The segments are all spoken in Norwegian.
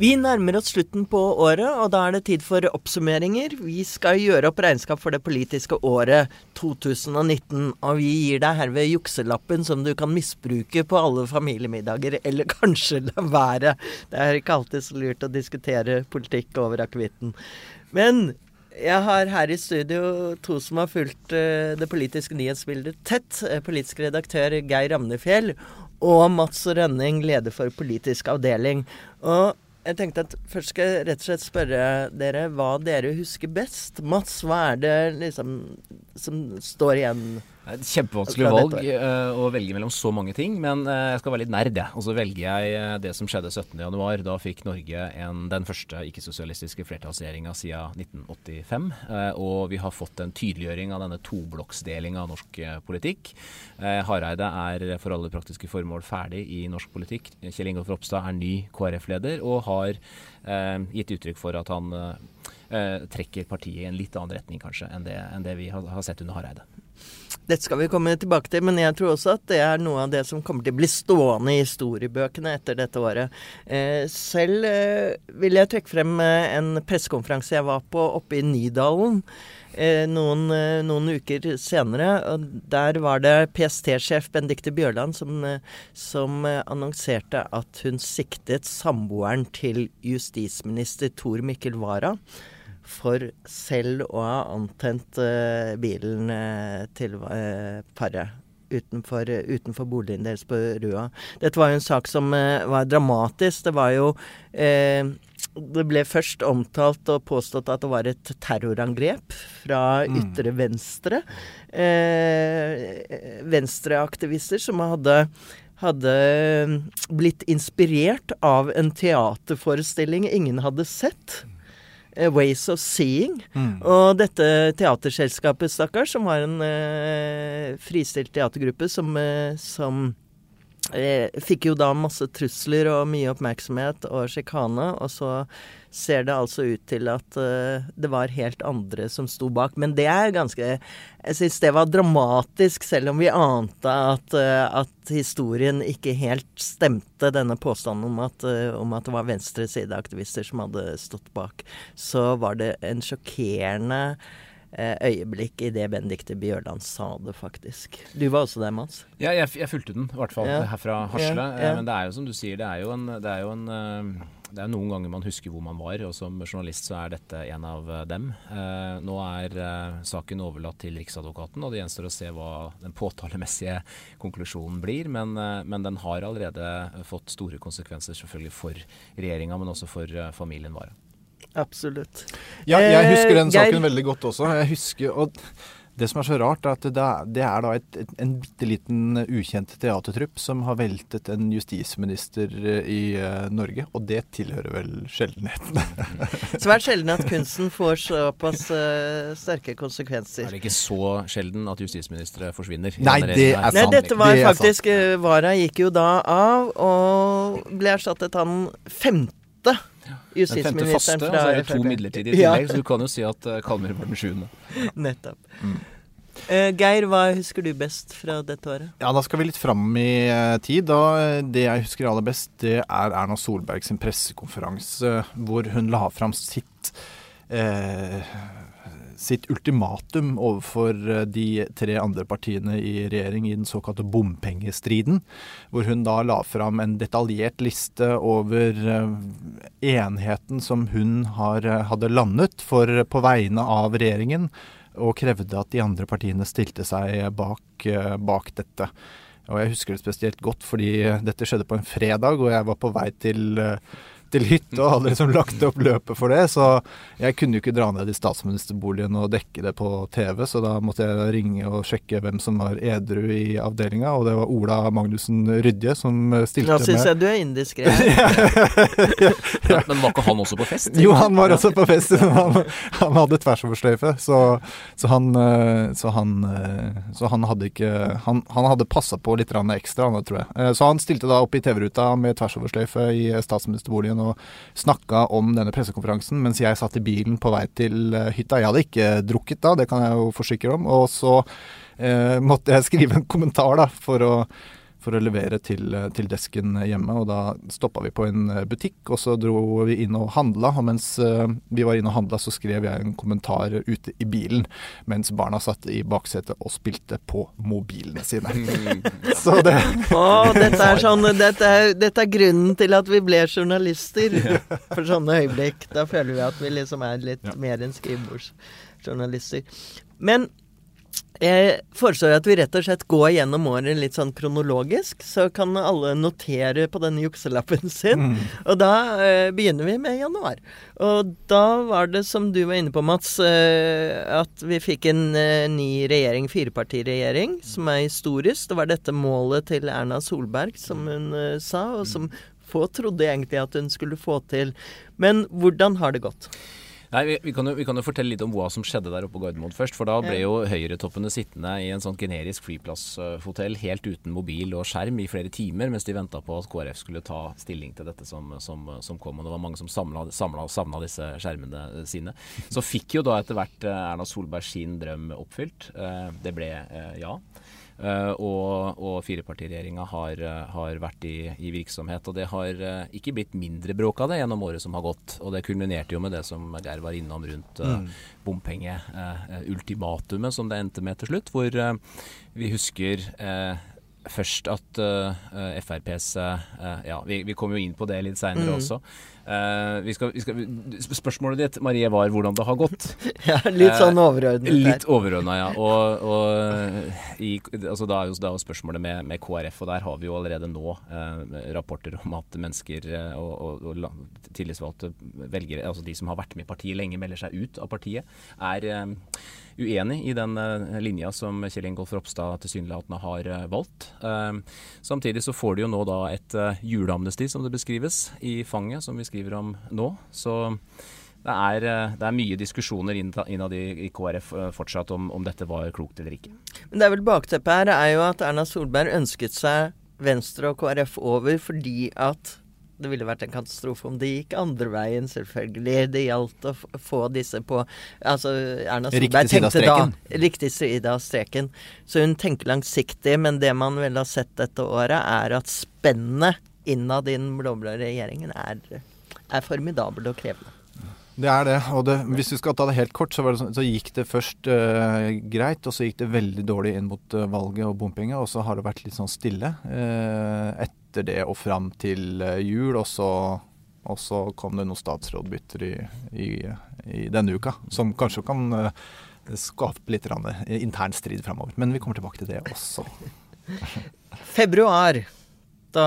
Vi nærmer oss slutten på året, og da er det tid for oppsummeringer. Vi skal gjøre opp regnskap for det politiske året 2019, og vi gir deg herved jukselappen som du kan misbruke på alle familiemiddager, eller kanskje la være. Det er ikke alltid så lurt å diskutere politikk over akevitten. Men jeg har her i studio to som har fulgt eh, det politiske nyhetsbildet tett. Eh, politisk redaktør Geir Ramnefjell og Mats Rønning, leder for politisk avdeling. Og jeg tenkte at først skal jeg rett og slett spørre dere hva dere husker best. Mats, hva er det liksom som står igjen? Et kjempevanskelig valg eh, å velge mellom så mange ting, men eh, jeg skal være litt nerd, jeg. Og så velger jeg eh, det som skjedde 17.1. Da fikk Norge en, den første ikke-sosialistiske flertallsregjeringa siden 1985. eh, Og vi har fått en tydeliggjøring av denne toblokksdelinga av norsk eh, politikk. Eh, Hareide er for alle praktiske formål ferdig i norsk politikk. Kjell Ingolf Ropstad er ny KrF-leder og har eh, gitt uttrykk for at han eh, eh, trekker partiet i en litt annen retning kanskje enn det, enn det vi har, har sett under Hareide. Dette skal vi komme tilbake til, men jeg tror også at det er noe av det som kommer til å bli stående i historiebøkene etter dette året. Eh, selv eh, vil jeg trekke frem eh, en pressekonferanse jeg var på oppe i Nydalen. Noen, noen uker senere. og Der var det PST-sjef Benedicte Bjørland som, som annonserte at hun siktet samboeren til justisminister Tor Mikkel Wara for selv å ha antent eh, bilen eh, til eh, paret. Utenfor, utenfor boligen deres på Rua. Dette var jo en sak som var dramatisk. Det var jo Det ble først omtalt og påstått at det var et terrorangrep fra ytre venstre. Eh, venstreaktivister som hadde hadde blitt inspirert av en teaterforestilling ingen hadde sett. Eh, Ways of Seeing. Og dette teaterselskapet, stakkars, som var en eh, fristilt teatergruppe som, eh, som eh, fikk jo da masse trusler og mye oppmerksomhet og sjikane, og så ser det altså ut til at uh, det var helt andre som sto bak. Men det er ganske Jeg syns det var dramatisk, selv om vi ante at, uh, at historien ikke helt stemte denne påstanden om at, uh, om at det var venstresideaktivister som hadde stått bak. Så var det en sjokkerende øyeblikk i det Benedicte Bjørland sa det, faktisk. Du var også der, Mats? Ja, jeg, jeg fulgte den, i hvert fall Ja. herfra Hasle. Ja, ja. Men det er jo som du sier, det er jo, en, det er jo en, det er noen ganger man husker hvor man var, og som journalist så er dette en av eh, dem. Eh, nå er eh, saken overlatt til Riksadvokaten, og det gjenstår å se hva den påtalemessige konklusjonen blir. Men, eh, men den har allerede fått store konsekvenser selvfølgelig for regjeringa, men også for eh, familien Wara. Absolutt. Ja, jeg Eh, husker den saken veldig godt også. Jeg husker, og det som er så rart, er at det er, da et, et, en bitte liten ukjent teatertrupp som har veltet en justisminister eh, i uh, Norge, og det tilhører vel sjeldenheten. Svært sjelden at kunsten får såpass uh, sterke konsekvenser. Er det ikke så sjelden at justisministre forsvinner? Nei, det er er Nei, dette var Det faktisk eh, Vara gikk jo da av, og ble erstattet av den femte Den femte faste, justisministeren og fra så er det to midlertidige i Ja. tillegg, så du kan jo si at uh, Kalmyr var den sjuende. Nettopp. Eh, Geir, hva husker du best fra dette året? Ja, da skal vi litt fram i uh, tid. Da, eh, det jeg husker aller best, det er Erna Solberg sin pressekonferanse hvor hun la fram sitt eh, sitt ultimatum overfor eh, de tre andre partiene i regjering i den såkalte bompengestriden. Hvor hun da la fram en detaljert liste over eh, enheten som hun har, eh, hadde landet for, på vegne av regjeringen, og krevde at de andre partiene stilte seg bak, bak dette. Og jeg husker det spesielt godt fordi dette skjedde på en fredag, og jeg var på vei til, til hytte, og hadde liksom lagt opp løpet for det. Så jeg kunne jo ikke dra ned i statsministerboligen og dekke det på TV, så da måtte jeg ringe og sjekke hvem som var edru i avdelinga, og det var Ola Magnussen Rydje som stilte Nå med syns jeg du er indiskré. Men, men var ikke han også på fest? Jo, han var også på fest. Han, han hadde tversoversløyfe, så, så, han, eh, så, han, eh, så han hadde ikke Han, han hadde passa på litt ekstra, tror jeg. Eh, Så han stilte da opp i TV-ruta med tversoversløyfe i statsministerboligen og snakka om denne pressekonferansen mens jeg satt i bilen på vei til eh, hytta. Jeg hadde ikke drukket da, det kan jeg jo forsikre om. Og så eh, måtte jeg skrive en kommentar da, for å for å levere til, til desken hjemme. Og da stoppa vi på en eh, butikk, og så dro vi inn og handla. Og mens eh, vi var inne og handla, så skrev jeg en kommentar ute i bilen mens barna satt i baksetet og spilte på mobilene sine. så det Å, dette er sånn dette er, dette er grunnen til at vi ble journalister. For sånne øyeblikk. Da føler vi at vi liksom er litt mer enn skrivebordsjournalister. Men jeg foreslår at vi rett og slett går gjennom året litt sånn kronologisk. Så kan alle notere på denne jukselappen sin. Og da eh, begynner vi med januar. Og da var det, som du var inne på, Mats, eh, at vi fikk en eh, ny regjering, firepartiregjering, som er historisk. Det var dette målet til Erna Solberg, som hun eh, sa, og som få trodde egentlig at hun skulle få til. Men hvordan har det gått? Nei, vi, vi, kan jo, vi kan jo fortelle litt om hva som skjedde der oppe på Gardermoen først. For da ble jo høyretoppene sittende i en sånn generisk flyplasshotell helt uten mobil og skjerm i flere timer mens de venta på at KrF skulle ta stilling til dette som, som, som kom. Og det var mange som savna disse skjermene sine. Så fikk jo da etter hvert eh, Erna Solberg sin drøm oppfylt. Eh, Det ble eh, ja. Uh, og, og firepartiregjeringa har, uh, har vært i, i, virksomhet. Og det har uh, ikke blitt mindre bråk av det gjennom året som har gått. Og det kulminerte jo med det som Geir var innom rundt uh, Mm. bompengeultimatumet som det endte med til slutt. Hvor vi husker først at FrPs Ja, vi, vi kommer jo inn på det litt seinere Mm. også. Vi skal, vi skal, spørsmålet ditt, Marie, var hvordan det har gått. Ja, litt sånn overordnet der. Litt overordna, ja. Og, og i, altså da er jo, da er jo spørsmålet med, med, KrF, og der har vi jo allerede nå uh, rapporter om at mennesker eh, og, og, og tillitsvalgte velgere, altså de som har vært med i partiet lenge, melder seg ut av partiet, er eh, uenig i den eh, linja som Kjell Ingolf Ropstad tilsynelatende har eh, valgt. Eh, samtidig så får de jo nå da et juleamnesti, som det beskrives, i fanget, som vi skriver om nå. Så det er, det er mye diskusjoner innad i, KrF fortsatt om, om dette var klokt eller ikke. Men det er vel bakteppet her er jo at Erna Solberg ønsket seg Venstre og KrF over fordi at det ville vært en katastrofe om det gikk andre veien, selvfølgelig. Det gjaldt å få disse på Altså, Erna Solberg riktig tenkte da. Riktig side av streken. Så hun tenker langsiktig, men det man vel har sett dette året, er at spennet innad i den blå-blå regjeringen er, er formidabel og krevende. Det er det. Og det, hvis vi skal ta det helt kort, så, det sånn, så gikk det først eh, greit, og så gikk det veldig dårlig inn mot eh, valget og bompenger, og så har det vært litt sånn stille eh, etter det og fram til eh, jul, og så, og så kom det noen statsrådbytter i, i, i denne uka, som kanskje kan eh, skape litt rann, eh, intern strid framover. Men vi kommer tilbake til det også. Februar. Da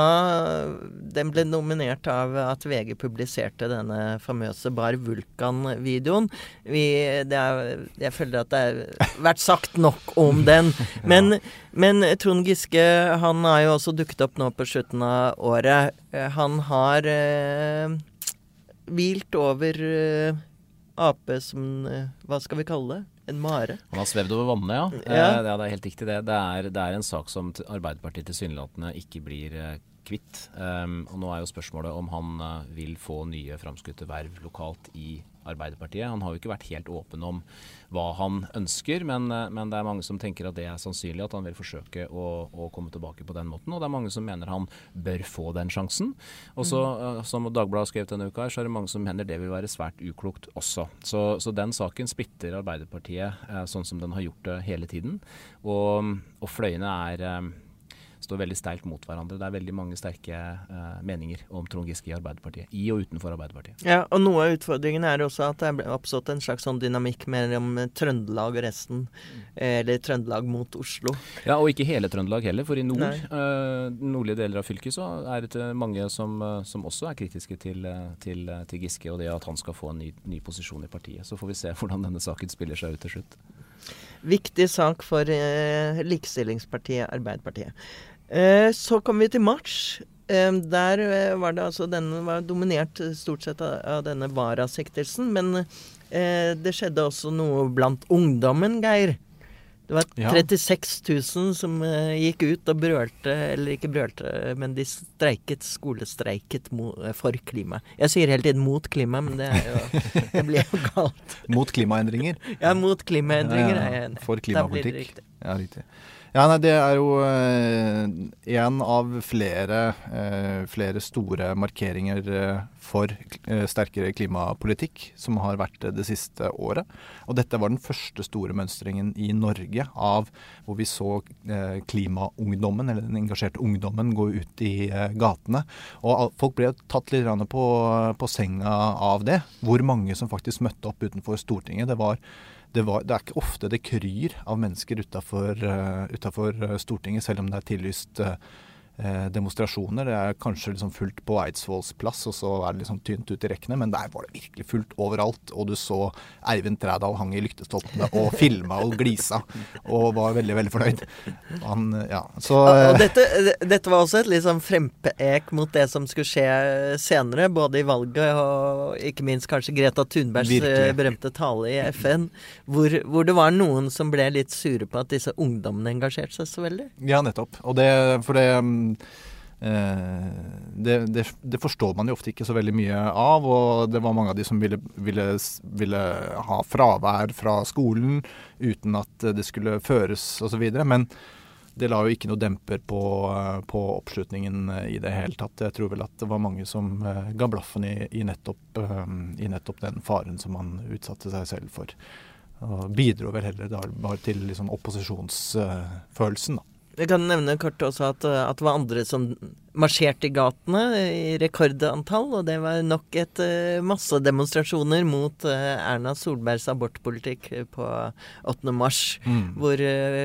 den ble nominert av at VG publiserte denne famøse Bar Vulkan-videoen. Vi- Jeg føler at det har vært sagt nok om den. Men, men Trond Giske han har jo også dukket opp nå på slutten av året. Eh, Han har eh, hvilt over eh, Ap som eh, Hva skal vi kalle det? En mare? Han har svevd over vannet, ja. Ja. Eh, ja det er helt riktig. Det, det, er, det er en sak som Arbeiderpartiet tilsynelatende ikke blir eh, kvitt. Um, og nå er jo spørsmålet om han eh, vil få nye framskutte verv lokalt i Arbeiderpartiet. Han har jo ikke vært helt åpen om hva han ønsker, men, eh, men det er mange som tenker at det er sannsynlig at han vil forsøke å, å komme tilbake på den måten. Og det er mange som mener han bør få den sjansen. Og så, mm. som Dagbladet har skrevet denne uka, så er det mange som mener det vil være svært uklokt også. Så, så den saken splitter Arbeiderpartiet eh, sånn som den har gjort det hele tiden. Og, og fløyene er eh, står veldig sterkt mot hverandre. Det er veldig mange sterke uh, meninger om Trond Giske i Arbeiderpartiet. I og utenfor Arbeiderpartiet. Ja, og noe av utfordringen er også at det er oppstått en slags sånn dynamikk mellom Trøndelag og resten. Eller Trøndelag mot Oslo. Ja, og ikke hele Trøndelag heller. For i nord, uh, nordlige deler av fylket så er det mange som, som også er kritiske til, til, til, Giske og det at han skal få en ny, ny posisjon i partiet. Så får vi se hvordan denne saken spiller seg ut til slutt. Viktig sak for eh, likestillingspartiet Arbeiderpartiet. Eh, så kom vi til. Eh, der eh, var det altså Denne var dominert stort sett av, denne Vara-siktelsen. Men eh, det skjedde også noe blant ungdommen, Geir. Det var 36 000 som gikk ut og brølte, eller ikke brølte, men de streiket, skolestreiket for klima. Jeg sier hele tiden mot klima, men det, jo, det blir jo galt. mot klimaendringer? Ja, mot klimaendringer Ja, ja, ja. For klimapolitikk. Ja, riktig. Ja, nei, Det er jo én eh, av flere, eh, flere, store markeringer eh, for eh, sterkere klimapolitikk som har vært det siste året. Og dette var den første store mønstringen i Norge av hvor vi så eh, klimaungdommen, eller den engasjerte ungdommen, gå ut i eh, gatene. Og folk ble tatt litt på, på senga av det. Hvor mange som faktisk møtte opp utenfor Stortinget. Det var det, var, det, er ikke ofte det kryr av mennesker utafor uh, Stortinget, selv om det er tillyst uh, demonstrasjoner. Det er kanskje liksom fullt på Eidsvolls plass, og så er det liksom tynt ut i rekkene. Men der var det virkelig fullt overalt. Og du så Eivind Trædal hang i lyktestolpene og filma og glisa og var veldig, veldig fornøyd. Han, ja, så, og dette, dette, var også et liksom frempeek mot det som skulle skje senere, både i valget og ikke minst kanskje Greta Thunbergs eh, virkelig. berømte tale i FN, hvor, hvor det var noen som ble litt sure på at disse ungdommene engasjerte seg så veldig. Ja, nettopp. Og det, for det Eh, det, det, det, forstår man jo ofte ikke så veldig mye av. Og det var mange av de som ville, ville, ville ha fravær fra skolen uten at det skulle føres osv. Men det la jo ikke noe demper på, på, oppslutningen i det hele tatt. Jeg tror vel at det var mange som uh, ga blaffen i, i, nettopp, i, nettopp, den faren som man utsatte seg selv for. Og bidro vel heller da bare til liksom, opposisjonsfølelsen, da. Jeg kan nevne kort også at, eh, at, det var andre som marsjerte i gatene i rekordantall. Og det var nok et masse massedemonstrasjoner mot uh, Erna Solbergs abortpolitikk på 8. mars. Mm. Hvor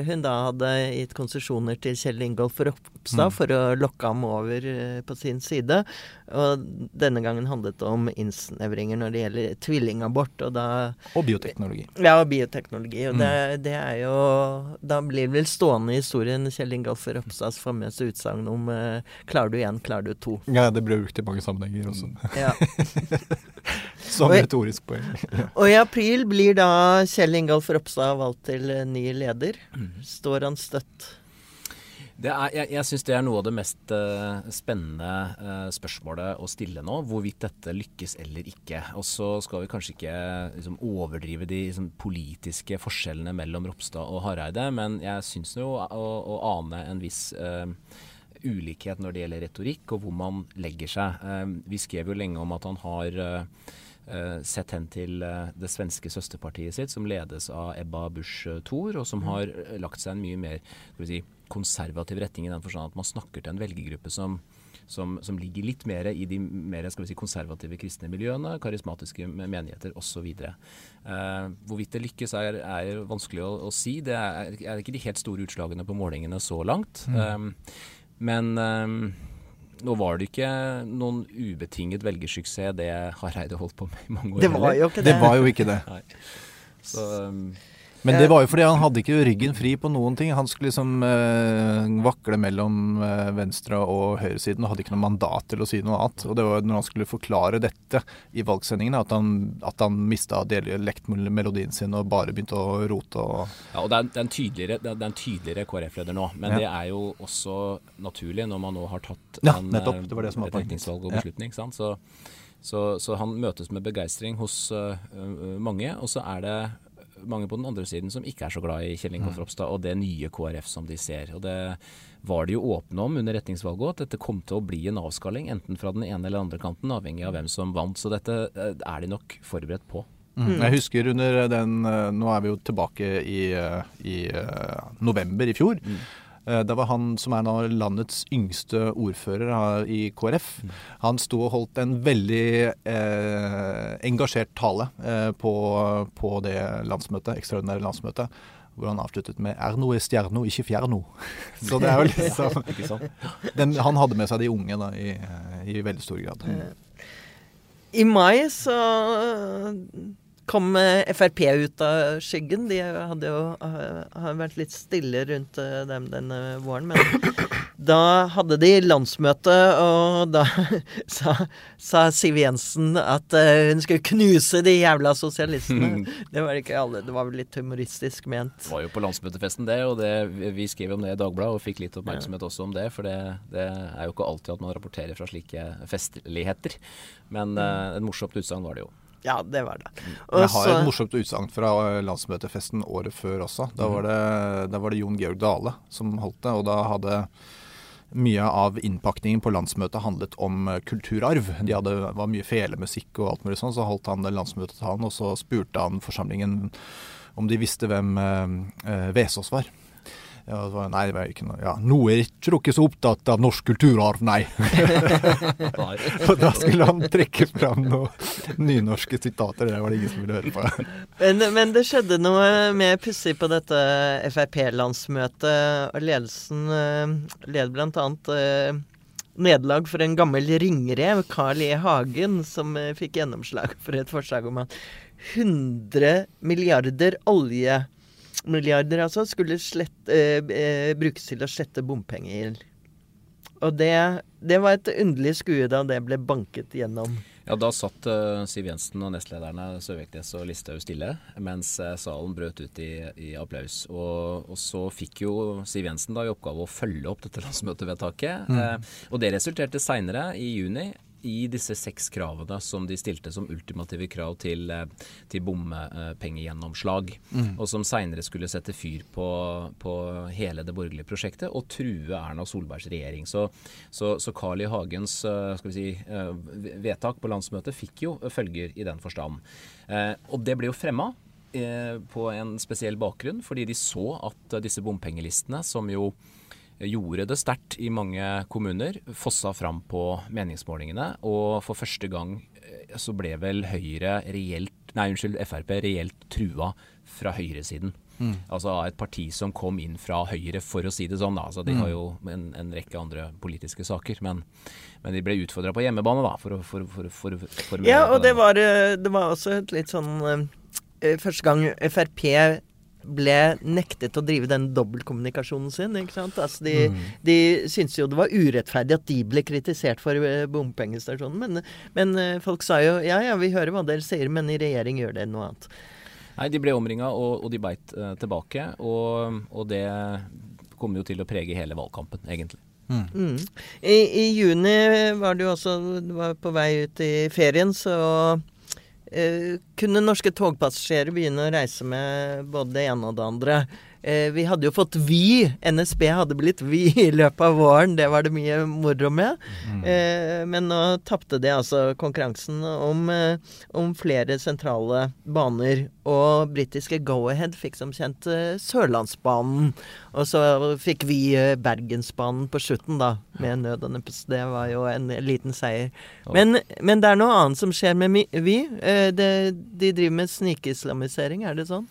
hun da hadde gitt konsesjoner til Kjell Ingolf Ropstad mm. for å lokke ham over på sin side. Og denne gangen handlet det om innsnevringer når det gjelder tvillingabort. Og, da, og bioteknologi. Ja, og bioteknologi. Og mm. det, det, er jo Da blir vel stående i historien Kjell Ingolf Ropstads famøse utsagn om uh, 'klarer du én, klarer du to'. Ja, det blir brukt i mange sammenhenger også. Ja. Som retorisk poeng. Og i april blir da Kjell Ingolf Ropstad valgt til ny leder. Mm. Står han støtt? Er, jeg jeg syns det er noe av det mest uh, spennende uh, spørsmålet å stille nå. Hvorvidt dette lykkes eller ikke. Og så skal vi kanskje ikke liksom, overdrive de liksom, politiske forskjellene mellom Ropstad og Hareide, men jeg syns jo å, å, ane en viss uh, ulikhet når det gjelder retorikk og hvor man legger seg. vi skrev jo lenge om at han har sett hen til det svenske søsterpartiet sitt, som ledes av Ebba Busch Thor, og som mm. har lagt seg en mye mer si, konservativ retning i den forstand at man snakker til en velgergruppe som, som, som ligger litt mer i de mer si, konservative kristne miljøene, karismatiske menigheter osv. Eh, hvorvidt det lykkes er, er vanskelig å, å, si. Det er, er, ikke de helt store utslagene på målingene så langt. Mm. Um, men um, nå var det ikke noen ubetinget velgersuksess det Hareide holdt på med i mange år. Det var jo ikke det. Det var jo ikke det. Nei. Så, um, men det var jo fordi han hadde ikke ryggen fri på noen ting. Han skulle liksom eh, vakle mellom eh, venstre- og høyresiden og hadde ikke noe mandat til å si noe annet. Og det var når han skulle forklare dette i valgsendingene, at han, at han mista dialektmelodien sin og bare begynte å rote. Og ja, og det er, det er en tydeligere, er tydeligere KrF-leder nå. Men ja. det er jo også naturlig når man nå har tatt ja, en nettopp, det var det som var betenkningsvalg og beslutning. Ja. Så, så, så, han møtes med begeistring hos uh, mange. Og så er det mange på den andre siden som ikke er så glad i Kjell Ingolf mm. Ropstad og det nye KrF som de ser. Og det var de jo åpne om under retningsvalget òg, at dette kom til å bli en avskalling enten fra den ene eller andre kanten, avhengig av hvem som vant. Så dette eh, er de nok forberedt på. Mm. Jeg husker under den eh, Nå er vi jo tilbake i, eh, i november i fjor. Mm. Eh, Det var han som er nå landets yngste ordfører i KrF. Han sto og holdt en veldig eh, engasjert tale eh, på, på det landsmøtet, ekstraordinære landsmøtet, hvor han avsluttet med 'Erno er stjerno, ikke fjerno'. Så det er jo liksom den, Han hadde med seg de unge da, i, i veldig stor grad. I mai så kom eh, Frp ut av skyggen. De hadde jo eh, har vært litt stille rundt eh, dem denne våren. Men da hadde de landsmøte, og da sa, sa Siv Jensen at hun skulle knuse de jævla sosialistene. Det var ikke alle, det var vel litt humoristisk ment. Det var jo på landsmøtefesten det, og det, vi skrev om det i Dagbladet og fikk litt oppmerksomhet også om det. For det, det er jo ikke alltid at man rapporterer fra slike festligheter. Men eh, et morsomt utsagn var det jo. Ja, det var det. Også, Jeg har et morsomt utsagn fra eh, landsmøtefesten året før også. Da var det, da var det Jon Georg Dale som holdt det, og da hadde mye av innpakningen på landsmøtet handlet om eh, kulturarv. De hadde, var mye felemusikk og alt mulig sånn, så holdt han landsmøtetalen, og så spurte han forsamlingen om de visste hvem eh, Vesås var. Ja, det var, nei, det var ikke noe Ja, nå er ikke dere så opptatt av norsk kulturarv, nei. Og da skulle han trekke fram noen nynorske sitater. Det var det ingen som ville høre på. Men, men det skjedde noe mer pussig på dette Frp-landsmøtet. og Ledelsen eh, led bl.a. Uh, nederlag for en gammel ringrev, Carl E. Hagen, som eh, fikk gjennomslag for et forslag om at 100 milliarder oljemilliarder altså, skulle slett, eh, eh, brukes til å slette bompengegjeld. Og det, det var et underlig skue da det ble banket gjennom. Ja, Da satt uh, Siv Jensen og nestlederne Søviknes og Listhaug stille, mens uh, salen brøt ut i, i applaus. Og, og så fikk jo Siv Jensen da i oppgave å følge opp dette landsmøtevedtaket. Eh, og det resulterte seinere, i juni, i disse seks kravene som de stilte som ultimative krav til, eh, til bompengegjennomslag. Og som seinere skulle sette fyr på, på hele det borgerlige prosjektet og true Erna Solbergs regjering. Så, så, så Carl I. Hagens eh, skal vi si, eh, vedtak på landsmøtet fikk jo følger i den forstand. Og det ble jo fremma på en spesiell bakgrunn, fordi de så at disse bompengelistene, som jo gjorde det sterkt i mange kommuner, fossa fram på meningsmålingene. Og for første gang eh, så ble vel Høyre reelt Nei, unnskyld, Frp reelt trua fra høyresiden. Altså av et parti som kom inn fra Høyre, for å si det sånn. da. Altså, de har jo en, en rekke andre politiske saker, men, men de ble utfordra på hjemmebane, da, for for, for, for, Ja, og det var, eh, det var også et litt sånn eh, Første gang Frp ble nektet å drive den dobbeltkommunikasjonen sin. ikke sant? Altså de, de syntes jo det var urettferdig at de ble kritisert for eh, bompengestasjonen. Men, men eh, folk sa jo ja ja, vi hører hva dere sier, men i regjering gjør dere noe annet. Nei, de ble omringa, og, og de beit uh, tilbake. Og, og det kommer jo til å prege hele valgkampen, egentlig. Mm. I, I juni var du også Du var på vei ut i ferien, så kunne norske togpassasjerer begynne å reise med både det ene og det andre. Eh, vi hadde jo fått Vy. NSB hadde blitt Vy i løpet av våren. Det var det mye moro med. Eh, men nå tapte de altså konkurransen om, eh, om flere sentrale baner. Og britiske Go-Ahead fikk som kjent Sørlandsbanen. Og så fikk vi Bergensbanen på slutten, da, med nød og neppe. Det var jo en liten seier. Men, men det er noe annet som skjer med Vy. De driver med snikislamisering, er det sånn?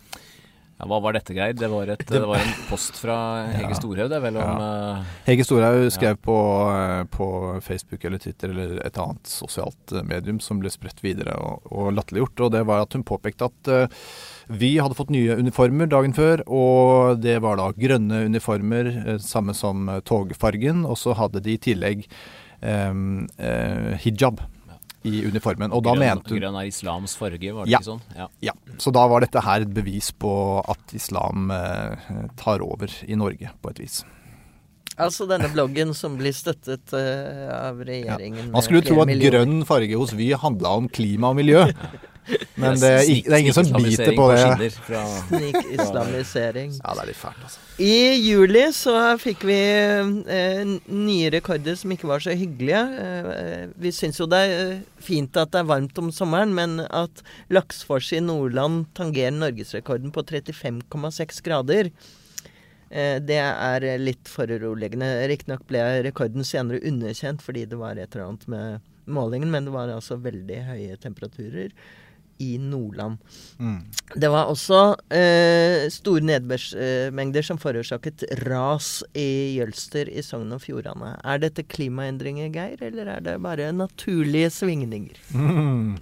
Ja, hva var dette, Geir? Det var, et, det var en post fra Hege Storhaug, det vel om ja. Hege Storhaug skrev på, eh, på Facebook eller Twitter eller et annet sosialt eh, medium som ble spredt videre og, og latterliggjort. Og det var at hun påpekte at uh, vi hadde fått nye uniformer dagen før, og det var da grønne uniformer, eh, samme som eh, togfargen. Og så hadde de i tillegg um, uh, hijab i uniformen. Og da grønn, mente hun grønn er islams farge, var det Ja. ikke sånn? Ja. Ja, så da var dette her et bevis på at islam eh, tar over i Norge, på et vis. Altså denne bloggen som blir støttet uh, av regjeringen. Man skulle jo tro at millioner. grønn farge hos Vy handla om klima og miljø. Men det, er det er ingen som biter på det. Snikislamisering. Ja, det er litt fælt, altså. I juli så fikk vi eh, nye rekorder som ikke var så hyggelige. Eh, vi syns jo det er eh, fint at det er varmt om sommeren, men at Laksfors i Nordland tangerer norgesrekorden på 35,6 grader det er litt foruroligende. Riktignok ble rekorden senere underkjent fordi det var et eller annet med målingen, men det var altså veldig høye temperaturer i Nordland. Mm. Det var også eh, store nedbørsmengder som forårsaket ras i Jølster i Sogn og Fjordane. Er dette klimaendringer, Geir, eller er det bare naturlige svingninger? Mm.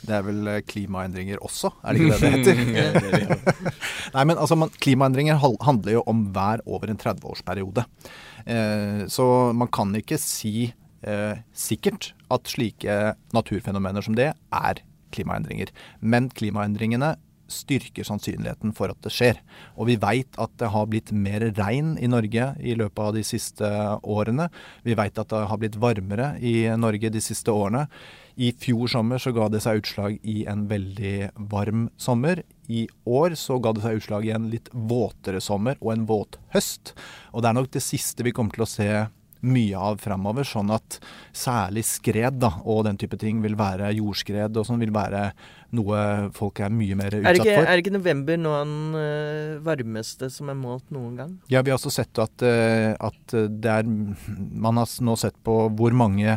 Det er vel eh, klimaendringer også, er det ikke det det heter? Nei, men altså, man, Klimaendringer handler jo om vær over en 30-årsperiode. Eh, så man kan ikke si eh, sikkert at slike naturfenomener som det er klimaendringer. Men klimaendringene styrker sannsynligheten for at det skjer. Og vi veit at det har blitt mer regn i Norge i løpet av de siste årene. Vi veit at det har blitt varmere i Norge de siste årene. I fjor sommer så ga det seg utslag i en veldig varm sommer. I år så ga det seg utslag i en litt våtere sommer og en våt høst. Og det er nok det siste vi kommer til å se mye av framover, sånn at særlig skred da, og den type ting vil være jordskred og sånn vil være noe folk er mye mer Er utsatt det, for. er ikke november nå den eh, varmeste som er målt noen gang? Ja, vi har også sett at, eh, at det er Man har nå sett på hvor mange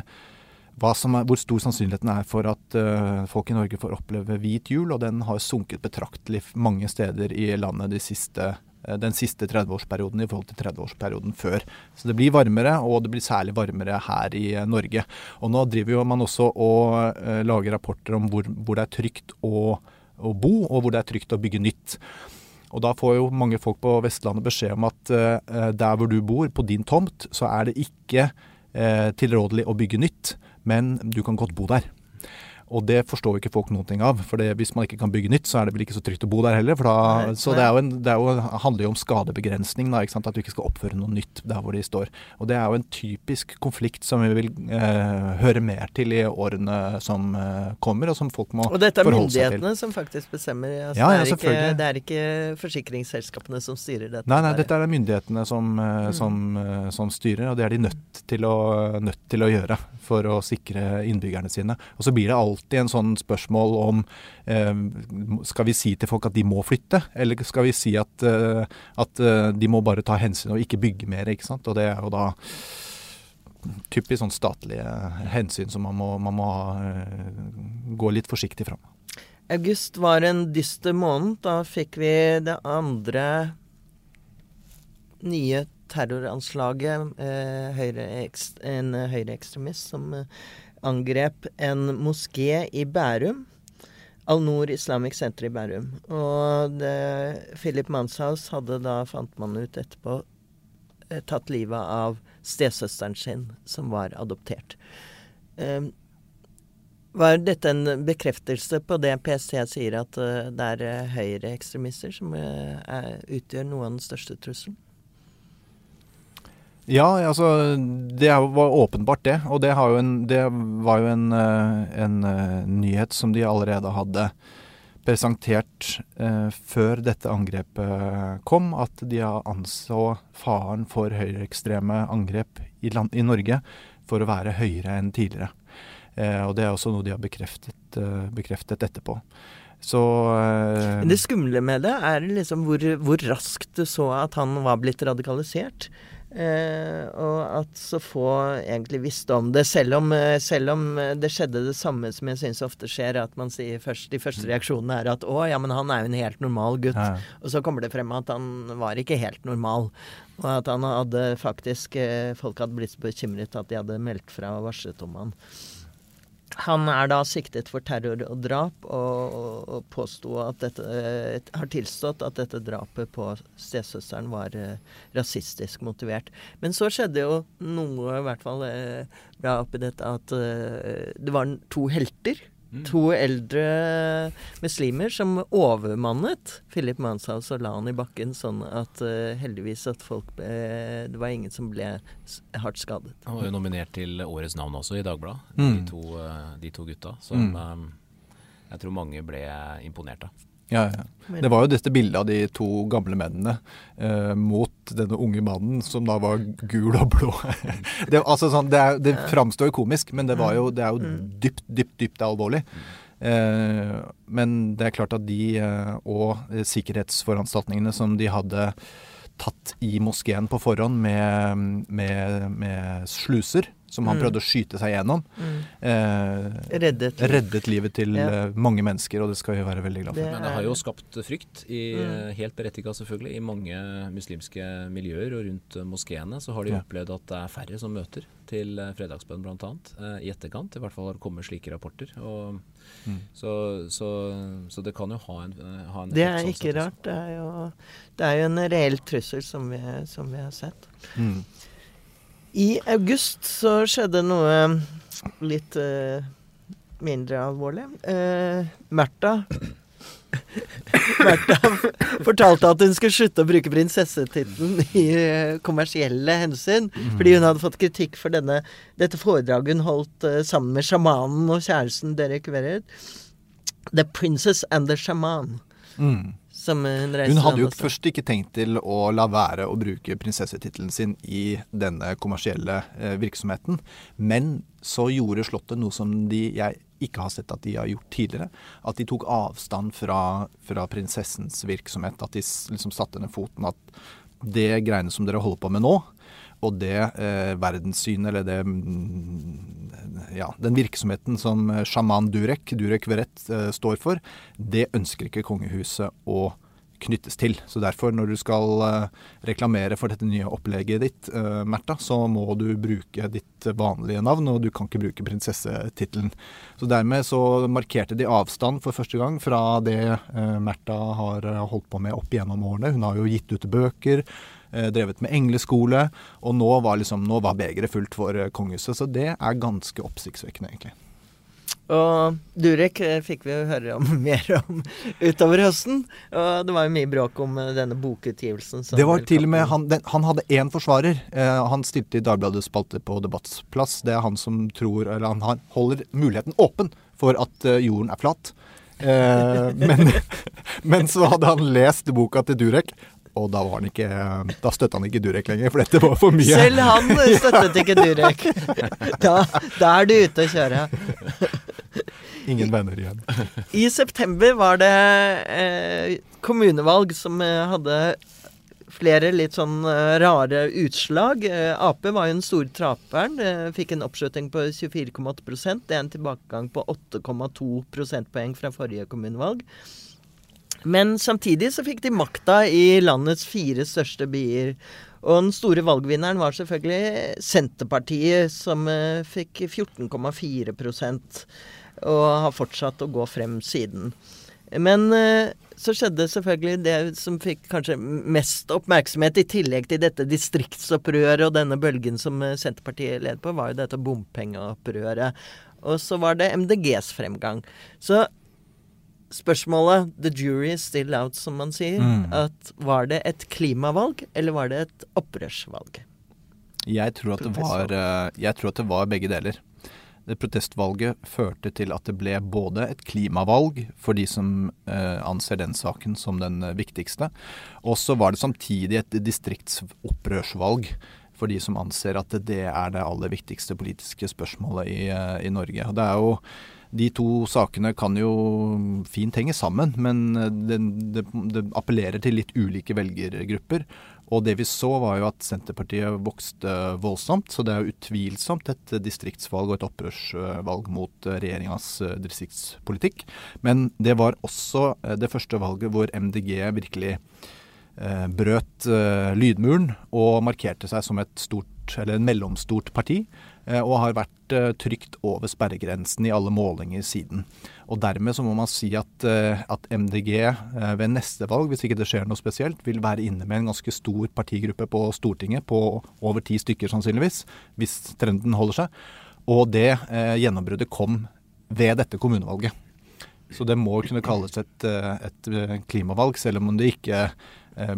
er, hvor stor sannsynligheten er for at uh, folk i Norge får oppleve hvit jul, og den har sunket betraktelig mange steder i landet de siste, uh, den siste 30-årsperioden i forhold til 30-årsperioden før. Så det blir varmere, og det blir særlig varmere her i eh, Norge. Og nå driver jo man også og uh, lager rapporter om hvor, hvor det er trygt å, å bo, og hvor det er trygt å bygge nytt. Og da får jo mange folk på Vestlandet beskjed om at der hvor du bor, på din tomt, så er det ikke eh, tilrådelig å bygge nytt, men du kan godt bo der. Og det forstår ikke folk noen ting av. For det, hvis man ikke kan bygge nytt, så er det vel ikke så trygt å bo der heller. Da, Nei, så det, en, det jo, handler jo om skadebegrensning, da, at du ikke skal oppføre noe nytt der hvor de står. Og det er jo en typisk konflikt som vi vil eh, høre mer til i årene som eh, kommer, og som folk må forholde seg til. Og dette er myndighetene som faktisk bestemmer. Altså, Ja, ja, det, er ikke, det er ikke forsikringsselskapene som styrer dette. Nei, nei, dette er det myndighetene som, eh, Mm. som, eh, som styrer, og det er de nødt til, å, nødt til å gjøre for å sikre innbyggerne sine. Og så blir det alltid en sånn spørsmål om eh, skal vi si til folk at de må flytte, eller skal vi si at, eh, at eh, de må bare ta hensyn og ikke bygge mer, ikke sant. Og det er jo da typisk sånn statlige hensyn som man må, man må eh, gå litt forsiktig fram. August var en dyster måned. Da fikk vi det andre nye terroranslaget. Eh, høyre en høyreekstremist som eh, angrep en moské i Bærum. Al-Noor Islamic Center i Bærum. Og det, Philip Manshaus hadde da, fant man ut etterpå, eh, tatt livet av stesøsteren sin, som var adoptert. Um, var dette en bekreftelse på det PST sier, at eh, det er uh, høyreekstremister som eh, er, utgjør noe av den største trusselen? Ja, altså det var åpenbart det. Og det, en, det var jo en, eh, en eh, nyhet som de allerede hadde presentert eh, før dette angrepet kom, at de anså faren for høyreekstreme angrep i, land, i Norge for å være høyere enn tidligere. Eh, og det er også noe de har bekreftet, eh, bekreftet etterpå. Så eh, Men det skumle med det er liksom hvor, hvor raskt du så at han var blitt radikalisert. Eh, og at så få egentlig visste om det, selv om, eh, selv om eh, det skjedde det samme som jeg syns ofte skjer, at man sier først De første reaksjonene er at 'å, ja, men han er jo en helt normal gutt'. Ja. Og så kommer det frem at han var ikke helt normal. Og at han hadde faktisk eh, Folk hadde blitt så bekymret at de hadde meldt fra og varslet om han. Han er da siktet for terror og drap, og, og, at dette Har tilstått at dette drapet på stesøsteren var eh, rasistisk motivert. Men så skjedde jo noe, i hvert fall eh, bra oppi dette, at eh, det var to helter. To eldre muslimer som overmannet Philip Manshaus og la han i bakken, sånn at uh, heldigvis at folk ble, Det var ingen som ble hardt skadet. Han var jo nominert til årets navn også i Dagbladet, Mm. de, to, eh, de to gutta. Som Mm. jeg tror mange ble imponert av. Ja, ja. Det var jo dette bildet av de to gamle mennene eh, mot denne unge mannen som da var gul og blå. det, altså sånn, det, er, det framstår jo komisk, men det, var jo, det er jo dypt, dypt, dypt alvorlig. Eh, men det er klart at de eh, og sikkerhetsforanstaltningene som de hadde tatt i moskeen på forhånd med, med, med sluser som han Mm. prøvde å skyte seg gjennom. Eh, Reddet. reddet livet til Ja. eh, mange mennesker, og det skal vi være veldig glad for. Det Men det har jo skapt frykt, i, Mm. helt berettiga selvfølgelig. I mange muslimske miljøer og rundt eh, moskeene så har de Ja. opplevd at det er færre som møter til eh, fredagsbønn bl.a. Eh, I etterkant. I hvert fall har det kommet slike rapporter. Og, Mm. så, så, så det kan jo ha en, eh, ha en Det er sånn ikke rart. Det er jo, det er jo en reell trussel som vi, som vi har sett. Mm. I august så skjedde noe litt uh, mindre alvorlig. Uh, Märtha Märtha fortalte at hun skulle slutte å bruke prinsessetittelen i uh, kommersielle hensyn. Fordi hun hadde fått kritikk for denne, dette foredraget hun holdt uh, sammen med sjamanen og kjæresten Derek Verrett. The Princess and the Shaman. Mm. Som eh, hun hadde jo først ikke tenkt til å la være å bruke prinsessetittelen sin i denne kommersielle eh, virksomheten, men så gjorde Slottet noe som de, jeg ikke har sett at de har gjort tidligere. At de tok avstand fra, fra prinsessens virksomhet. At de liksom satte ned foten. At det greiene som dere holder på med nå, og det eh, verdenssynet eller det mm, Ja, den virksomheten som eh, sjaman Durek, Durek Verrett, eh, står for, det ønsker ikke kongehuset å knyttes til. Så derfor, når du skal eh, reklamere for dette nye opplegget ditt, eh, Märtha, så må du bruke ditt vanlige navn, og du kan ikke bruke prinsessetittelen. Så dermed så markerte de avstand for første gang fra det eh, Märtha har holdt på med opp igjennom årene. Hun har jo gitt ut bøker, drevet med engleskole, og nå var, liksom, var begeret fullt for eh, kongehuset. Så det er ganske oppsiktsvekkende, egentlig. Og Durek eh, fikk vi høre om, mer om utover høsten. Og det var jo mye bråk om eh, denne bokutgivelsen. Det var til og med Han, den, han hadde én forsvarer. Eh, han stilte i Dagbladets spalte på Debattsplass. Det er han som tror Eller han, har- holder muligheten åpen for at eh, jorden er flat. Eh, men, men så hadde han lest boka til Durek, og da var han ikke Da støtta han ikke Durek lenger, for dette var for mye. Selv han støttet ikke Durek. Da, da er du ute å kjøre. Ingen venner igjen. I september var det eh, kommunevalg som eh, hadde flere litt sånn eh, rare utslag. Eh, Ap var jo den store traperen. Fikk en oppslutning på 24,8% Det er en tilbakegang på 8,2 prosentpoeng fra forrige kommunevalg. Men samtidig så fikk de makta i landets fire største byer. Og den store valgvinneren var selvfølgelig Senterpartiet, som fikk 14,4 og har fortsatt å gå frem siden. Men eh, så skjedde selvfølgelig det som fikk kanskje mest oppmerksomhet, i tillegg til dette distriktsopprøret og denne bølgen som eh, Senterpartiet led på, var jo dette bompengeopprøret. Og så var det MDGs fremgang. Så spørsmålet The jury is still out, som man sier. Mm. At var det et klimavalg, eller var det et opprørsvalg? Jeg tror, at det var, eh, jeg tror at det var begge deler. Det protestvalget førte til at det ble både et klimavalg for de som eh, anser den saken som den viktigste, og så var det samtidig et distriktsopprørsvalg for de som anser at det er det aller viktigste politiske spørsmålet i, eh, i Norge. Og det er jo de to sakene kan jo fint henge sammen, men eh, det, det, det appellerer til litt ulike velgergrupper. Og det vi så var jo at Senterpartiet vokste voldsomt, så det er jo utvilsomt et distriktsvalg og et opprørsvalg mot eh, regjeringas eh, distriktspolitikk. Men det var også eh, det første valget hvor MDG virkelig eh, brøt eh, lydmuren og markerte seg som et stort, eller en mellomstort parti. Eh, Og har vært eh, trygt over sperregrensen i alle målinger siden. Og dermed så må man si at, eh, at MDG ved neste valg, hvis ikke det skjer noe spesielt, vil være inne med en ganske stor partigruppe på Stortinget, på over ti stykker sannsynligvis, hvis trenden holder seg. Og det eh, gjennombruddet kom ved dette kommunevalget. Så det må kunne kalles et, et klimavalg, selv om det ikke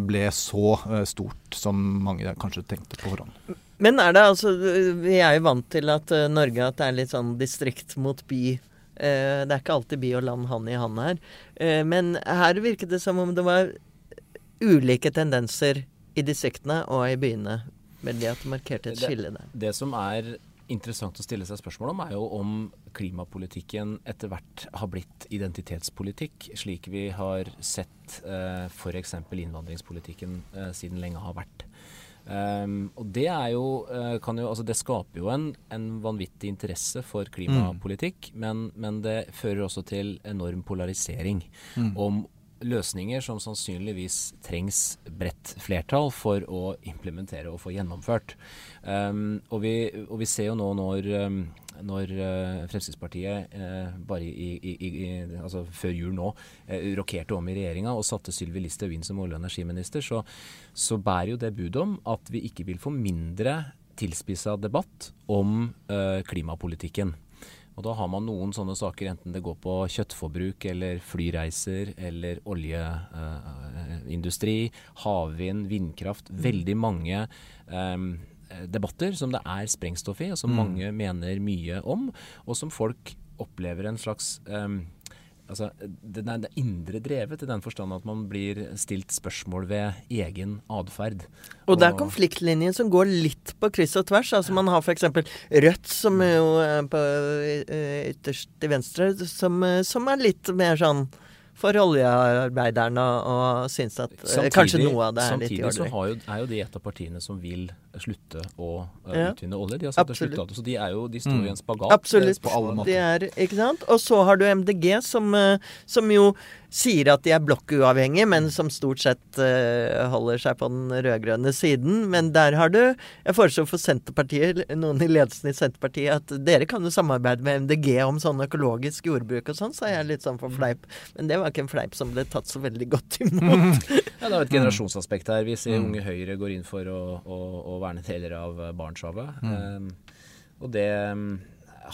ble så stort som mange kanskje tenkte på forhånd. Men er det altså Vi er jo vant til at uh, Norge at det er litt sånn distrikt mot by. Uh, det er ikke alltid by og land hand i hand her. Uh, men her virket det som om det var ulike tendenser i distriktene og i byene. Med det at det markerte et skille der. Det som er interessant å stille seg spørsmål om, er jo om klimapolitikken etter hvert har blitt identitetspolitikk, slik vi har sett eh, f.eks. innvandringspolitikken eh, siden lenge har vært. Um, og det er jo, uh, jo, altså det skaper jo en, en vanvittig interesse for klimapolitikk, mm. men, men, det fører også til enorm polarisering mm. om løsninger som sannsynligvis trengs bredt flertall for å implementere og få gjennomført. Um, og, vi, og, vi, ser jo nå når, um, når uh, Fremskrittspartiet uh, bare i, i, i, altså før jul nå uh, rokerte om i regjeringa og satte Sylvi Listhaug inn som olje- og energiminister, så, så bærer jo det bud om at vi ikke vil få mindre tilspissa debatt om klimapolitikken. Og da har man noen sånne saker, enten det går på kjøttforbruk eller flyreiser eller oljeindustri, havvind, vindkraft. Mm. Veldig mange um, debatter som det er sprengstoff i, og som mm. mange mener mye om, og som folk opplever en slags um, altså, den er indre drevet i den forstand at man blir stilt spørsmål ved egen atferd. Og det er konfliktlinjen som går litt på kryss og tvers. Altså Man har f.eks. Rødt, som er jo er på eh, ytterst til venstre, som, eh, som er litt mer sånn for oljearbeiderne og syns at eh, samtidig, kanskje noe av det er litt i Samtidig så jo, er jo de et av partiene som vil slutte å uh, utvinne olje. De har satt Absolutt. slutte, så de, er jo, de står jo i en spagat Absolutt. på alle måter. De er, ikke sant? Og så har du MDG, som, som jo sier at de er blokkuavhengige, men som stort sett uh, holder seg på den rød-grønne siden. Men der har du Jeg foreslår for Senterpartiet, noen i ledelsen i Senterpartiet, at dere kan jo samarbeide med MDG om sånn økologisk jordbruk og sånn, sa jeg litt sånn for fleip. Men det var ikke en fleip som ble tatt så veldig godt imot. ja, det er et generasjonsaspekt her. Vi ser mm. Unge Høyre går inn for å, å, å verne deler av Barentshavet. Mm. Um, og det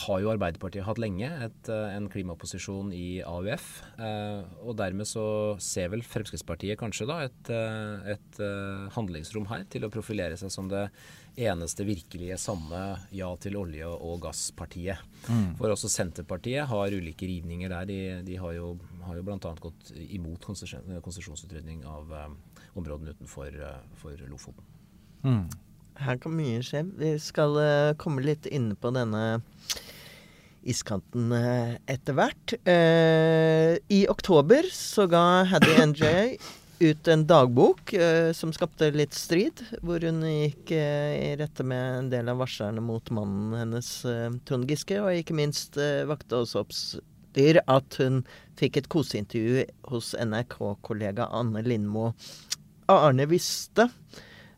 har jo Arbeiderpartiet hatt lenge, et, eh, en klimaposisjon i AUF. Eh, og dermed så ser vel Fremskrittspartiet kanskje da et, eh, et eh, handlingsrom her til å profilere seg som det eneste virkelige samme ja til olje- og gasspartiet. Mm. For også Senterpartiet har ulike rivninger der. De, de har jo, har jo bl.a. gått imot konsesjonsutredning av eh, områdene utenfor for Lofoten. Mm. Her kan mye skje. Vi skal uh, komme litt inne på denne iskanten uh, etter hvert. Uh, I oktober så ga Haddy NJ ut en dagbok som skapte litt strid, hvor hun gikk i rette med en del av varslerne mot mannen hennes, Trond Giske, og ikke minst vakte også oppstyr at hun fikk et koseintervju hos NRK-kollega Anne Lindmo. Arne Viste,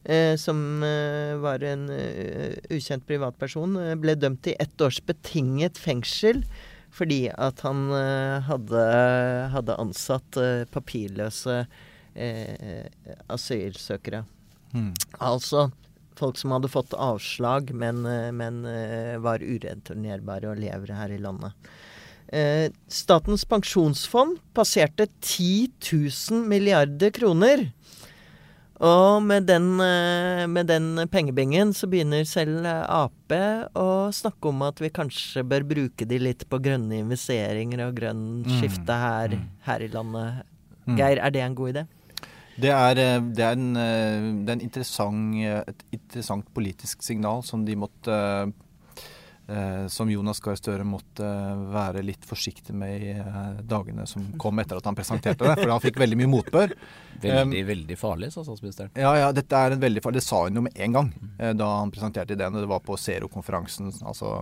eh, som eh, var en uh, ukjent privatperson, uh, ble dømt til ett års betinget fengsel fordi at han eh, hadde, hadde, ansatt papirløse asylsøkere. Hmm. Altså folk som hadde fått avslag, men, men var ureturnerbare og lever her i landet. Statens pensjonsfond passerte 10 000 milliarder kroner og med den, eh, med den pengebingen så begynner selv Ap å snakke om at vi kanskje bør bruke de litt på grønne investeringer og grønn mm. skifte her, mm. her i landet. Mm. Geir, er det en god idé? Det er, eh, det er, en, eh, det er en interessant, et interessant politisk signal som de måtte Eh, som Jonas Gahr Støre måtte være litt forsiktig med i eh, dagene som kom etter at han presenterte det. For han fikk veldig mye motbør. Veldig, um, veldig farlig, sa statsministeren. Ja, ja, dette er en veldig farlig Det sa hun jo med en gang eh, da han presenterte ideen. Det var på Zero-konferansen, altså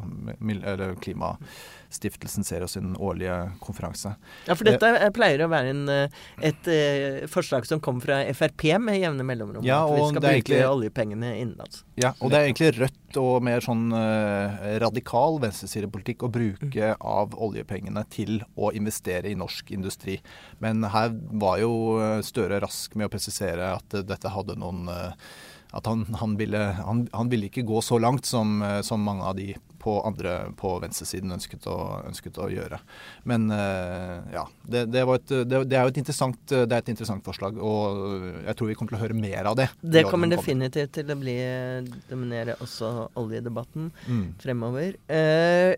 eller oss i den årlige konferanse. Ja, for dette eh, pleier å være en, eh, et eh, forslag som kommer fra Frp med jevne mellomrom. Ja, at vi skal bruke egentlig, oljepengene innenlands. Ja, og det er egentlig Rødt og mer sånn radikal venstresidepolitikk å bruke mm. av oljepengene til å investere i norsk industri. Men her var jo Støre rask med å presisere at dette hadde noen at han, han, ville, han, han, ville, ikke gå så langt som, som mange av de på andre på venstresiden ønsket å, ønsket å gjøre. Men uh, ja, det, det, et, det, det, er jo et interessant, det er et interessant forslag, og jeg tror vi kommer til å høre mer av det. Det kommer definitivt til å bli dominere også oljedebatten mm. fremover. Uh,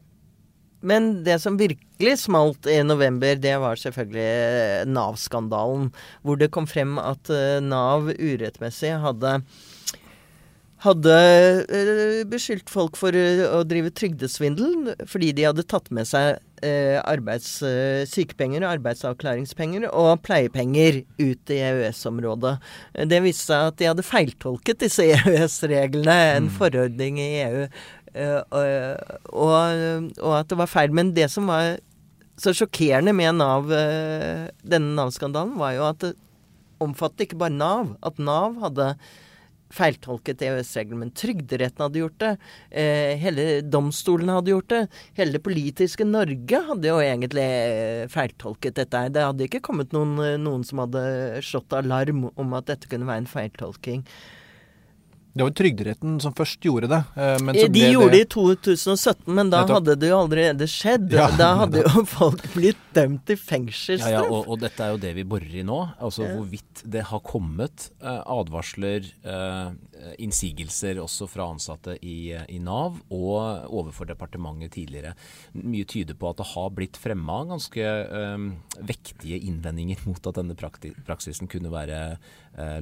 men det som virkelig smalt i november, det var selvfølgelig Nav-skandalen. Hvor det kom frem at Nav urettmessig hadde hadde eh, beskyldt folk for eh, å drive trygdesvindel fordi de hadde tatt med seg eh, arbeids, sykepenger, arbeidsavklaringspenger og pleiepenger ut i EØS-området. Det viste seg at de hadde feiltolket disse EØS-reglene, en forordning i EU, og, og, at det var feil. Men det som var så sjokkerende med Nav, denne Nav-skandalen, var jo at det omfattet ikke bare Nav. At Nav hadde feiltolket EØS-reglene, men Trygderetten hadde gjort det. Eh, hele domstolene hadde gjort det. Hele det politiske Norge hadde jo egentlig eh, feiltolket dette. Det hadde ikke kommet noen, eh, noen som hadde slått alarm om at dette kunne være en feiltolking. Det var jo Trygderetten som først gjorde det. eh, Men så De gjorde det i 2017, men da Nettopp. hadde det jo allerede skjedd. Ja, da hadde jo folk blitt dømt til Ja, fengselsstraff. ja, og, og dette er jo det vi borer i nå. Altså hvorvidt det har kommet eh, advarsler, eh, innsigelser også fra ansatte i, i Nav og overfor departementet tidligere. Mye tyder på at det har blitt fremma ganske eh, vektige innvendinger mot at denne praksisen kunne være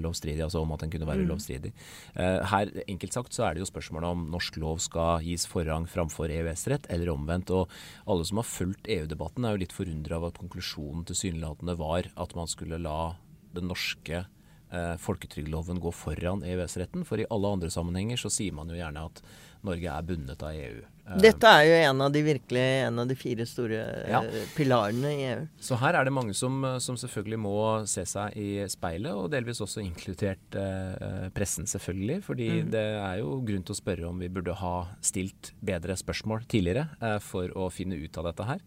lovstridig, altså om at den kunne være ulovstridig. Eh, her, enkelt sagt, så er det jo spørsmålet om norsk lov skal gis forrang framfor EØS-rett, eller omvendt. Og alle som har fulgt EU-debatten er jo litt forundra av at konklusjonen tilsynelatende var at man skulle la den norske eh, folketrygdloven går foran EØS-retten. For i alle andre sammenhenger så sier man jo gjerne at Norge er bundet av EU. Eh, Dette er jo en av de virkelig en av de fire store eh, Ja. pilarene i EU. Så her er det mange som, som selvfølgelig må se seg i speilet, og delvis også inkludert eh, pressen, selvfølgelig. Fordi det er jo grunn til å spørre om vi burde ha stilt bedre spørsmål tidligere eh, for å finne ut av dette her.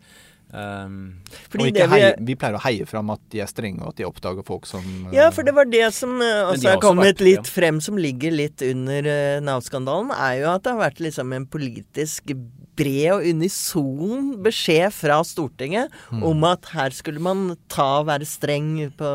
Um, Fordi og det ikke vi, heie, vi pleier å heie fram at de er strenge, og at de oppdager folk som eh, ja, for det var det som også de også har er også kommet vært- litt ja. frem, som ligger litt under uh, Nav-skandalen, er jo at det har vært liksom en politisk bred og unison beskjed fra Stortinget Mm. om at her skulle man ta og være streng på,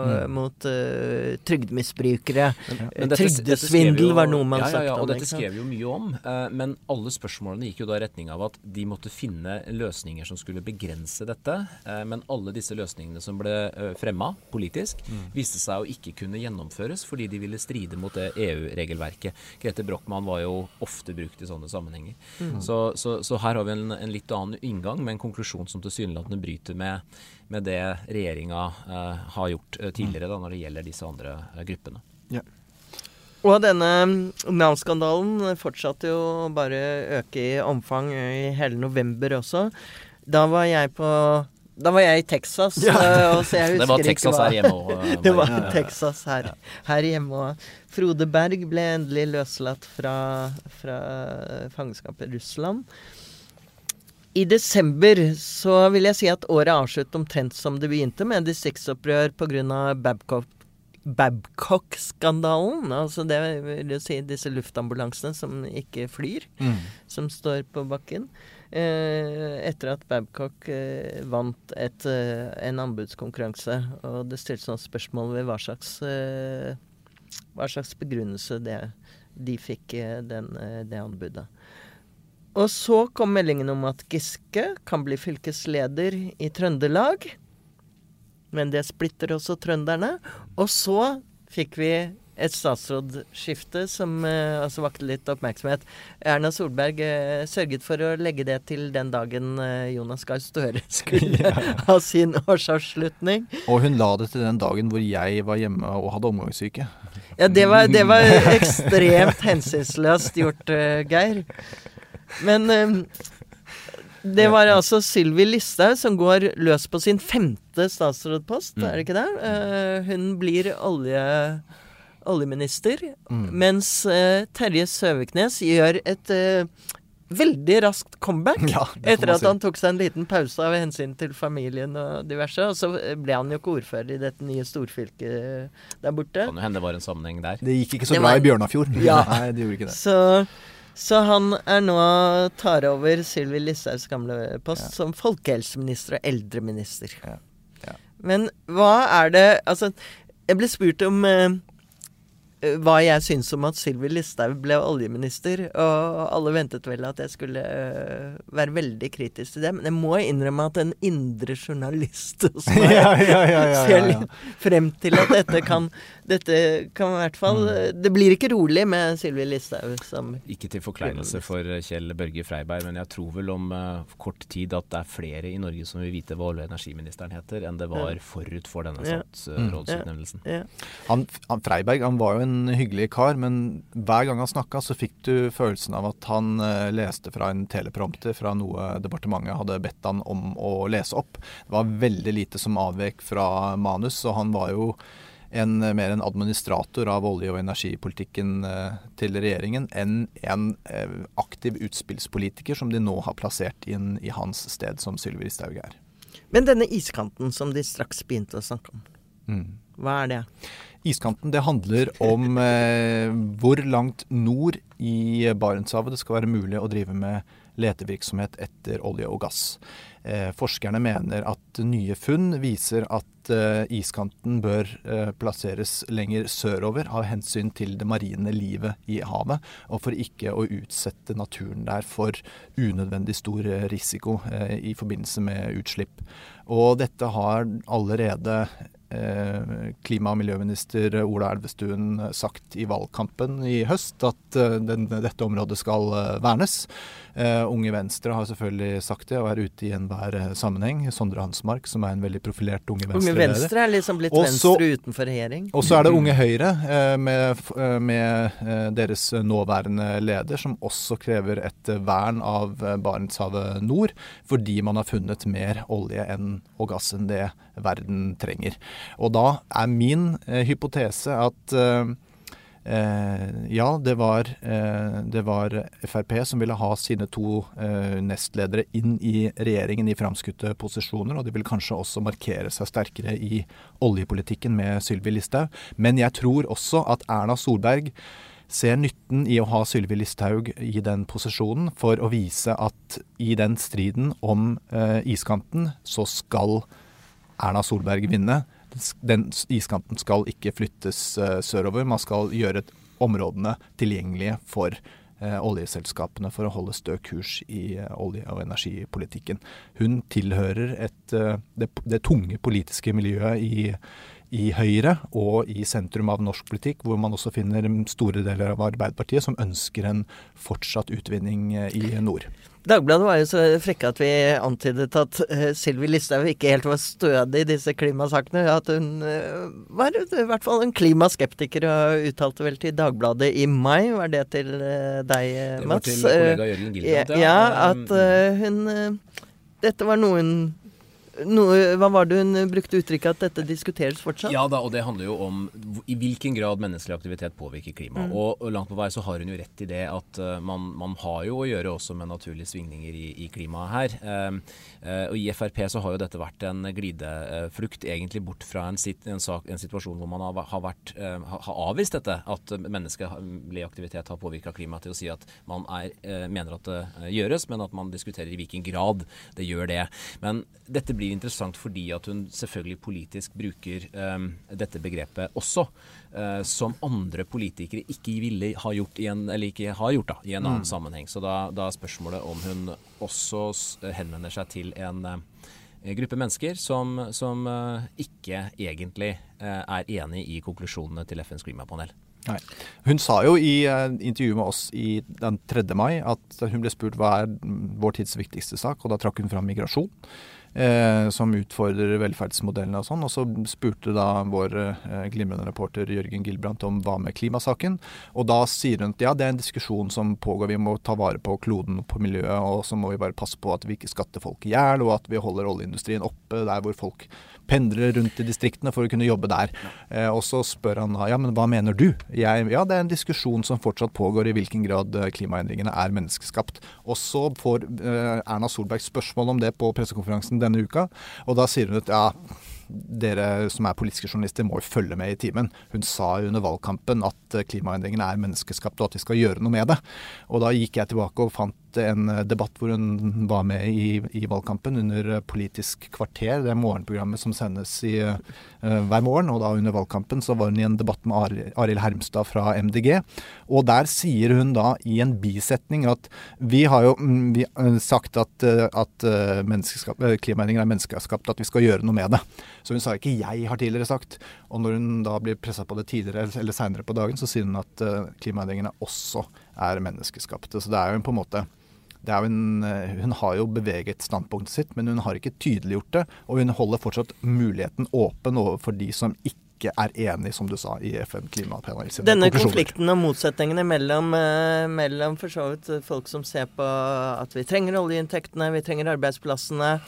Mm. mot uh, trygdemisbrukere. Men dette- dette Trygdesvindel var noe man ja, ja, ja, om, og dette skrev jo mye om. Uh, men alle spørsmålene gikk jo da i retning av at de måtte finne løsninger som skulle begrense dette. Uh, men alle disse løsningene som ble uh, fremma politisk, Mm. viste seg å ikke kunne gjennomføres fordi de ville stride mot det EU-regelverket. Grete Brochmann var jo ofte brukt i sånne sammenhenger. Mm. Så, så, så her har vi en, en litt annen inngang, med en konklusjon som tilsynelatende bryter med, med det regjeringa eh, har gjort eh, tidligere da, når det gjelder disse andre eh, gruppene. Og denne Nav-skandalen fortsatte jo å bare øke i omfang i hele november også. Da var jeg på Da var jeg i Texas, ja. og så jeg husker Det var ikke Texas hva- her hjemme òg. Det var Texas her, her hjemme òg. Frode Berg ble endelig løslatt fra, fra fangenskapet Russland. I desember så vil jeg si at året avsluttet omtrent som det begynte, med distriktsopprør pga. Babcock Babcock-skandalen. Altså det vil jo si disse luftambulansene som ikke flyr, Mm. som står på bakken. Eh, etter at Babcock eh, vant et, eh, en anbudskonkurranse. Og det stilte noen spørsmål ved hva slags, hva slags begrunnelse det, de fikk den, det anbudet. Og så kom meldingen om at Giske kan bli fylkesleder i Trøndelag. Men det splitter også trønderne. Og så fikk vi et statsrådsskifte som eh, også vakte litt oppmerksomhet. Erna Solberg eh, sørget for å legge det til den dagen eh, Jonas Gahr Støre skulle ha sin årsavslutning. Og hun la det til den dagen hvor jeg var hjemme og hadde omgangssyke. Ja, det var, det var ekstremt hensynsløst gjort, eh, Geir. Men eh, det var altså Sylvi Listhaug som går løs på sin femte statsrådpost, er det ikke det? Eh, hun blir olje, oljeminister, mens eh, Terje Søviknes gjør et eh, veldig raskt comeback. Ja, etter at si. han tok seg en liten pause av hensyn til familien og diverse. Og så ble han jo ikke ordfører i dette nye storfylket der borte. Kan jo hende det var en sammenheng der. Det gikk ikke så Det bra var- i Bjørnafjord. Ja. Nei, det gjorde ikke det. Så, så han er nå tar over Sylvi Listhaugs gamle post som folkehelseminister og eldreminister. Ja. Ja. Men hva er det Altså, jeg ble spurt om eh, eh, hva jeg syns om at Sylvi Listhaug ble oljeminister, og alle ventet vel at jeg skulle øh, være veldig kritisk til det. Men jeg må innrømme at en indre journalist hos meg Ja, ja, ja, ser litt frem til at dette kan Dette kan i hvert fall Mm. Det blir ikke rolig med Sylvi Listhaug som Ikke til forkleinelse for eh, Kjell Børge Freiberg, men jeg tror vel om uh, kort tid at det er flere i Norge som vil vite hva olje- og energiministeren heter, enn det var forut for denne Ja. statsrådsutnevnelsen. ja. Han, han Freiberg han var jo en hyggelig kar, men hver gang han snakka, så fikk du følelsen av at han uh, leste fra en teleprompter fra noe departementet hadde bedt han om å lese opp. Det var veldig lite som avvek fra manus, og han var jo en, mer en administrator av olje- og energipolitikken eh, til regjeringen enn en eh, aktiv utspillspolitiker som de nå har plassert inn i hans sted, som Sylvi Listhaug er. Men denne iskanten som de straks begynte å snakke om, Mm. hva er det? Iskanten det handler om eh, hvor langt nord i Barentshavet det skal være mulig å drive med letevirksomhet etter olje og gass. Eh, forskerne mener at nye funn viser at eh, iskanten bør eh, plasseres lenger sørover av hensyn til det marine livet i havet, og for ikke å utsette naturen der for unødvendig stor risiko i forbindelse med utslipp. Og dette har allerede klima- og miljøminister Ola Elvestuen sagt i valgkampen i høst at dette området skal vernes. Eh, Unge Venstre har selvfølgelig sagt det og er ute i enhver eh, sammenheng. Sondre Hansmark, som er en veldig profilert Unge Unge Venstre-leder. Venstre er liksom blitt også, Venstre utenfor regjering. Og så er det Unge Høyre eh, med, med deres nåværende leder, som også krever et vern av Barentshavet nord, fordi man har funnet mer olje enn, og gass enn det verden trenger. Og da er min hypotese at ja, det var, eh, det var Frp som ville ha sine to eh, nestledere inn i regjeringen i framskutte posisjoner, og de vil kanskje også markere seg sterkere i oljepolitikken med Sylvi Listhaug. Men jeg tror også at Erna Solberg ser nytten i å ha Sylvi Listhaug i den posisjonen for å vise at i den striden om eh, iskanten, så skal Erna Solberg vinne. Den iskanten skal ikke flyttes eh, sørover. Man skal gjøre områdene tilgjengelige for eh, oljeselskapene for å holde stø kurs i eh, olje- og energipolitikken. Hun tilhører et, det, det tunge politiske miljøet i, i Høyre og i sentrum av norsk politikk, hvor man også finner store deler av Arbeiderpartiet som ønsker en fortsatt utvinning i nord. Dagbladet var jo så frekke at vi antydet at uh, Sylvi Listhaug ikke helt var stødig i disse klimasakene. At hun eh, var i hvert fall en klimaskeptiker, og uttalte vel til Dagbladet i mai, var det til eh, deg, Mats? Det var til kollega Eh, Jørgen ja, Gilbrand, ja, ja. at eh, hun eh, Dette var noe hun noe, Hva var det hun brukte uttrykket at dette diskuteres fortsatt? Ja da, og det handler jo om i hvilken grad menneskelig aktivitet påvirker klimaet. Mm. Og, og langt på vei så har hun jo rett i det at uh, man, man har jo å gjøre også med naturlige svingninger i, i klimaet her. Uh, uh, og i Frp så har jo dette vært en glideflukt egentlig bort fra en, sit, en, sak, en situasjon hvor man har, har, vært, eh, har, avvist dette, at menneskelig aktivitet har påvirka klimaet, til å si at man er, mener at det gjøres, men at man diskuterer i hvilken grad det gjør det. Men dette blir interessant fordi at hun selvfølgelig politisk bruker um, dette begrepet også, uh, som andre politikere ikke ville ha gjort i en, ikke har gjort da, i en annen sammenheng. Så da, da er spørsmålet om hun også henvender seg til en uh, gruppe mennesker som, som uh, ikke egentlig eh, er enig i konklusjonene til FNs klimapanel. Nei. Hun sa jo i uh, intervjuet med oss i den 3. mai at hun ble spurt hva er mm, vår tids viktigste sak, og da trakk hun fram migrasjon. Eh, som utfordrer velferdsmodellene og sånn. Og så spurte da vår eh, glimrende reporter Jørgen Gilbrandt om hva med klimasaken. Og da sier hun at ja, det er en diskusjon som pågår, vi må ta vare på kloden og på miljøet, og så må vi bare passe på at vi ikke skatter folk i hjel, og at vi holder oljeindustrien oppe der hvor folk pendler rundt i distriktene for å kunne jobbe der. Eh, og så spør han ja, men hva mener du? Jeg, ja, det er en diskusjon som fortsatt pågår i hvilken grad eh, klimaendringene er menneskeskapt. Og så får eh, Erna Solberg spørsmål om det på pressekonferansen denne uka, og da sier hun at ja, dere som er politiske journalister må jo følge med i timen. Hun sa under valgkampen at klimaendringene er menneskeskapt og at vi skal gjøre noe med det. Og da gikk jeg tilbake og fant en eh, debatt hvor hun var med i, i valgkampen under eh, Politisk kvarter, det morgenprogrammet som sendes i, uh, hver morgen. Og da under valgkampen så var hun i en debatt med Arild Hermstad fra MDG. Og der sier hun da i en bisetning at vi har jo mm, vi sagt at, at klimaendringer er menneskeskapt, at vi skal gjøre noe med det. Så hun sa ikke 'jeg har tidligere sagt'. Og når hun da blir pressa på det tidligere eller seinere på dagen, så sier hun at klimaendringene også er menneskeskapte. Så det er jo på en måte en, eh, hun har jo beveget standpunktet sitt, men hun har ikke tydeliggjort det. Og hun holder fortsatt muligheten åpen overfor de som ikke er enig, som du sa, i FN klimapanel Denne konflikten og motsetningene mellom, eh, mellom for så vidt folk som ser på at vi trenger oljeinntektene, vi trenger arbeidsplassene,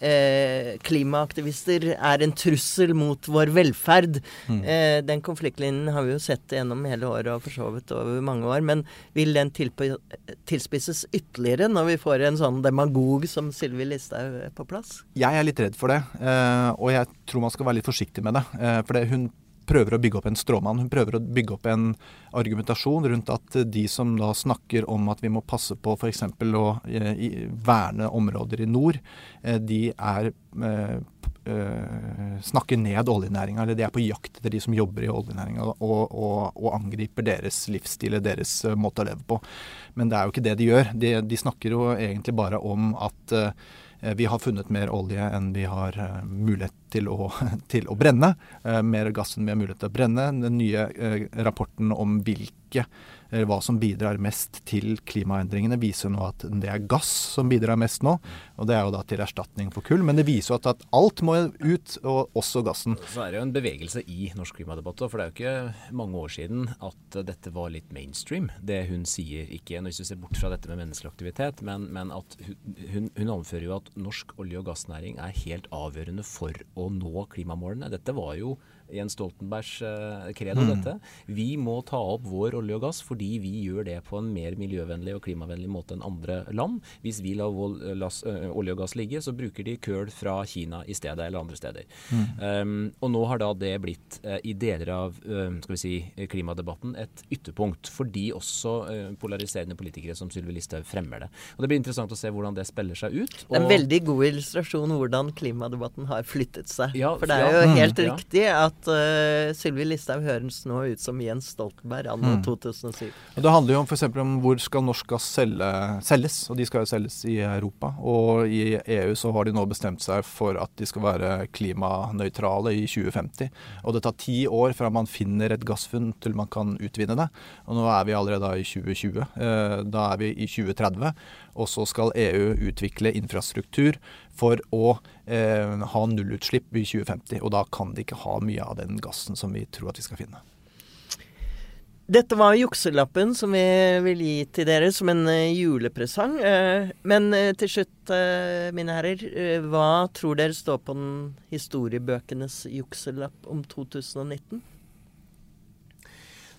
eh, klimaaktivister er en trussel mot vår velferd. Mm. Eh, den konfliktlinjen har vi jo sett gjennom hele året og for så vidt over mange år. Men vil den tilspisses ytterligere når vi får en sånn demagog som Sylvi Listhaug på plass? Jeg er litt redd for det, eh, og jeg tror man skal være litt forsiktig med det. Eh, for det, hun prøver å bygge opp en stråmann. Hun prøver å bygge opp en argumentasjon rundt at de som da snakker om at vi må passe på f.eks. å eh, verne områder i nord, eh, de er eh, snakker ned oljenæringa, eller de er på jakt etter de som jobber i oljenæringa og, og, og, angriper deres livsstil deres måte å leve på. Men det er jo ikke det de gjør. De, de snakker jo egentlig bare om at vi har funnet mer olje enn vi har eh, mulighet til å, til å brenne. Eh, mer gass enn vi har mulighet til å brenne. Den nye rapporten om hvilke Eh, hva som bidrar mest til klimaendringene, viser nå at det er gass som bidrar mest nå. Og det er jo da til erstatning for kull. Men det viser jo at, at alt må ut, og også gassen. Så er det jo en bevegelse i norsk klimadebatt for det er jo ikke mange år siden at dette var litt mainstream, det hun sier. Ikke hvis vi ser bort fra dette med menneskelig aktivitet, men, men at hun, hun anfører jo at norsk olje- og gassnæring er helt avgjørende for å nå klimamålene. Dette var jo Jens Stoltenbergs uh, credo, mm. dette. Vi må ta opp vår olje og gass fordi vi gjør det på en mer miljøvennlig og klimavennlig måte enn andre land. Hvis vi lar uh, olje og gass ligge, så bruker de køl fra Kina i stedet, eller andre steder. Mm. Um, og nå har da det blitt, uh, i deler av skal vi si, klimadebatten, et ytterpunkt. Fordi også polariserende politikere som Sylvi Listhaug fremmer det. Og Det blir interessant å se hvordan det spiller seg ut. det er en veldig god illustrasjon hvordan klimadebatten har flyttet seg. Ja, For det er jo ja, helt mm, riktig at uh, Sylvi Listhaug høres nå ut som Jens Stoltenberg anno mm. 2007. Og det handler jo f.eks. om hvor skal norsk gass selge, selges, og de skal jo selges i Europa. Og i EU så har de nå bestemt seg for at de skal være klimanøytrale i 2050. Og det tar ti år fra man finner et gassfunn til man kan utvinne det. Og nå er vi allerede i 2020. Uh, da er vi i 2030. Og så skal EU utvikle infrastruktur for å eh, ha nullutslipp i 2050. Og da kan de ikke ha mye av den gassen som vi tror at vi skal finne. Dette var jukselappen som vi vil gi til dere som en uh, julepresang. Uh, men uh, til slutt, mine herrer, hva tror dere står på den historiebøkenes jukselapp om 2019?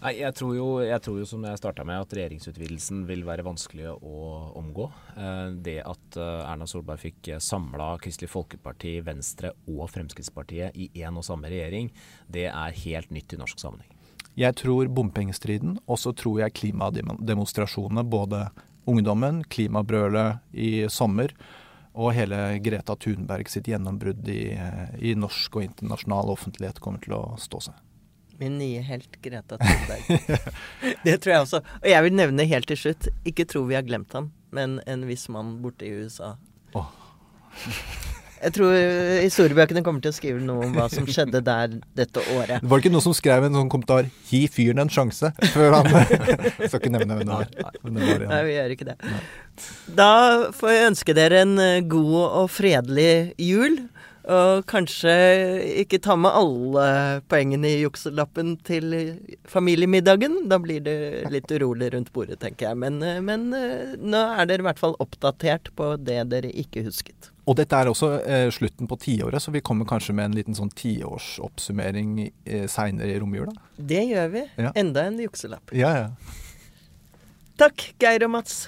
Nei, jeg tror, jo, jeg tror jo, som jeg starta med, at regjeringsutvidelsen vil være vanskelig å omgå. Eh, det at eh, Erna Solberg fikk samla Kristelig Folkeparti, Venstre og Fremskrittspartiet i én og samme regjering, det er helt nytt i norsk sammenheng. Jeg tror bompengestriden, og så tror jeg klimademonstrasjonene. Både ungdommen, klimabrølet i sommer og hele Greta Thunberg sitt gjennombrudd i, i norsk og internasjonal offentlighet kommer til å stå seg. Min nye helt Greta Thunberg. det tror jeg også. Og jeg vil nevne helt til slutt, ikke tro vi har glemt ham, men en viss mann borte i USA. Oh. Jeg tror historiebøkene kommer til å skrive noe om hva som skjedde der dette året. Var Det ikke noen som skrev en sånn kommentar 'gi fyren en sjanse' før han Skal ikke nevne hvem det var. Nei, vi gjør ikke det. Da får jeg ønske dere en eh, god og fredelig jul. Og kanskje ikke ta med alle poengene i jukselappen til familiemiddagen. Da blir det litt urolig rundt bordet, tenker jeg. Men, eh, men eh, nå er dere i hvert fall oppdatert på det dere ikke husket. Og dette er også eh, slutten på tiåret, så vi kommer kanskje med en liten sånn tiårsoppsummering eh, seinere i romjula? Det gjør vi. Ja. Enda en jukselapp. Ja, ja. Takk, Geir og Mats.